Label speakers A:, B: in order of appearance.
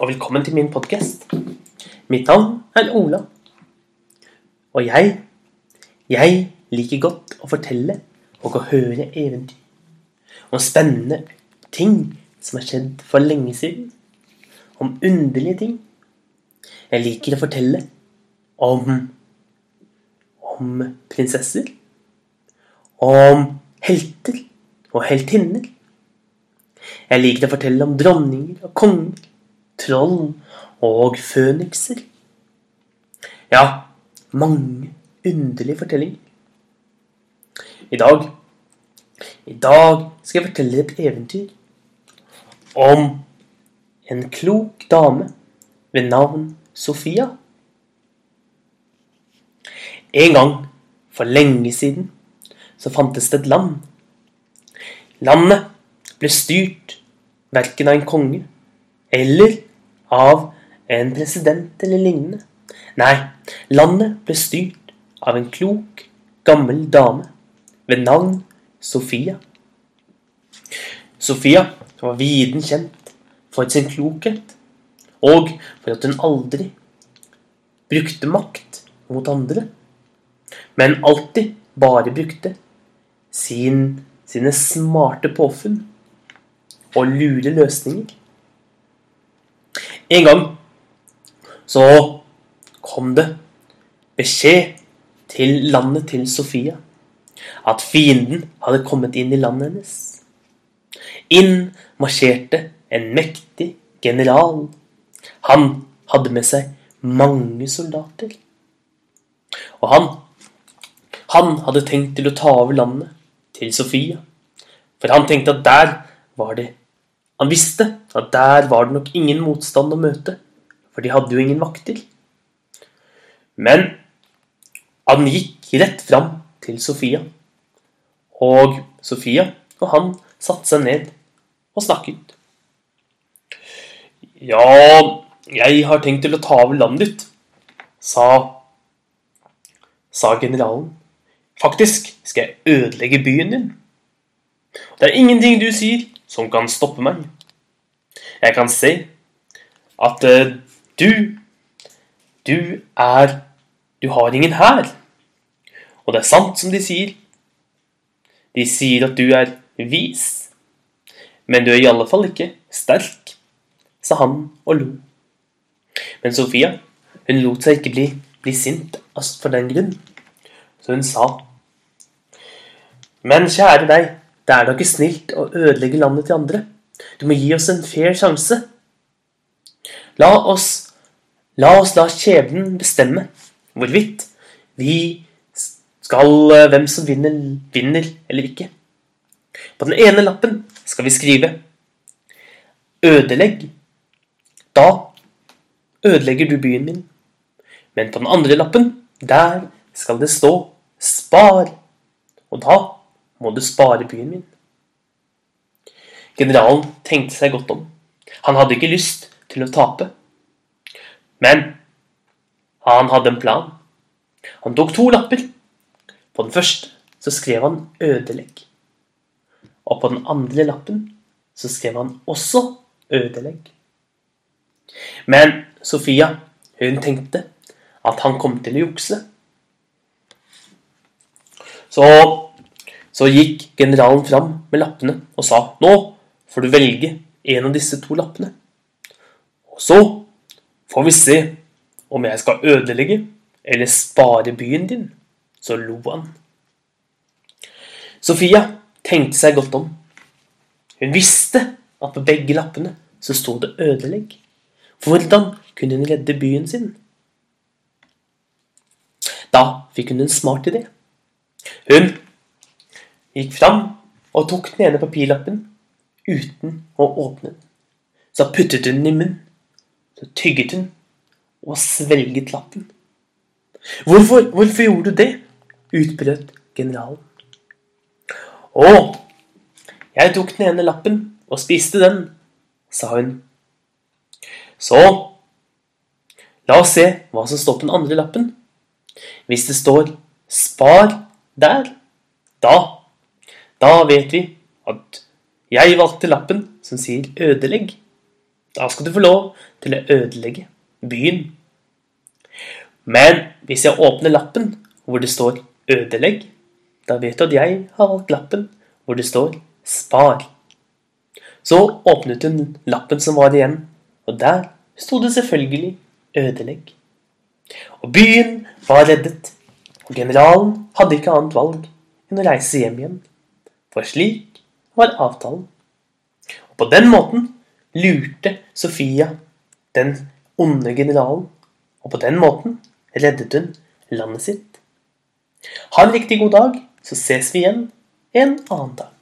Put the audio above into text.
A: og velkommen til min podkast. Mitt navn er Ola. Og jeg, jeg liker godt å fortelle og å høre eventyr. Om spennende ting som har skjedd for lenge siden. Om underlige ting. Jeg liker å fortelle om om prinsesser. Om helter og heltinner. Jeg liker å fortelle om dronninger og konger, troll og fønikser. Ja, mange underlige fortellinger. I dag I dag skal jeg fortelle et eventyr om en klok dame ved navn Sofia. En gang for lenge siden så fantes det et land. Landet ble styrt verken av en konge eller av en president eller lignende. Nei, landet ble styrt av en klok, gammel dame ved navn Sofia. Sofia var viden kjent for sin klokhet, og for at hun aldri brukte makt mot andre, men alltid bare brukte sin, sine smarte påfunn og lure løsninger. En gang så kom det beskjed til landet til Sofia at fienden hadde kommet inn i landet hennes. Inn marsjerte en mektig general. Han hadde med seg mange soldater. Og han, han hadde tenkt til å ta over landet til Sofia. For han tenkte at der var det Han visste at der var det nok ingen motstand å møte, for de hadde jo ingen vakter. Men han gikk rett fram til Sofia. Og Sofia og han satte seg ned og snakket. Ja, jeg har tenkt til å ta over landet ditt, sa, sa generalen. Faktisk skal jeg ødelegge byen din. Det er ingenting du sier som kan stoppe meg. Jeg kan se at uh, du Du er Du har ingen hær. Og det er sant som de sier. De sier at du er vis. Men du er i alle fall ikke sterk, sa han og lo. Men Sofia hun lot seg ikke bli, bli sint for den grunn, så hun sa Men kjære deg, det er da ikke snilt å ødelegge landet til andre. Du må gi oss en fair sjanse. La oss la oss la skjebnen bestemme hvorvidt vi skal hvem som vinner, vinner eller ikke. På den ene lappen skal vi skrive 'ødelegg'. Da ødelegger du byen min. Men på den andre lappen, der skal det stå 'spar'. Og da må du spare byen min. Generalen tenkte seg godt om. Han hadde ikke lyst til å tape. Men han hadde en plan. Han tok to lapper. På den første så skrev han 'ødelegg'. Og på den andre lappen så skrev han også 'ødelegg'. Men Sofia, hun tenkte at han kom til å jukse. Så, så gikk generalen fram med lappene og sa 'Nå får du velge en av disse to lappene'. Og så får vi se om jeg skal ødelegge eller spare byen din. Så lo han. Sofia tenkte seg godt om. Hun visste at på begge lappene så sto det 'ødelegg'. Hvordan kunne hun redde byen sin? Da fikk hun en smart idé. Hun gikk fram og tok den ene papirlappen uten å åpne den. Så puttet hun den i munnen. Så tygget hun og svelget lappen. Hvorfor, hvorfor gjorde du det? utbrøt generalen. Å, jeg tok den ene lappen og spiste den, sa hun. Så la oss se hva som står på den andre lappen. Hvis det står 'spar' der, da, da vet vi at jeg valgte lappen som sier 'ødelegg'. Da skal du få lov til å ødelegge byen. Men hvis jeg åpner lappen hvor det står 'ødelegg', da vet du at jeg har valgt lappen hvor det står 'spar'. Så åpnet hun lappen som var igjen, og der sto det selvfølgelig 'ødelegg'. Og byen var reddet, og generalen hadde ikke annet valg enn å reise hjem igjen. For slik var avtalen. Og på den måten lurte Sofia den onde generalen, og på den måten reddet hun landet sitt. Ha en riktig god dag, så ses vi igjen en annen dag.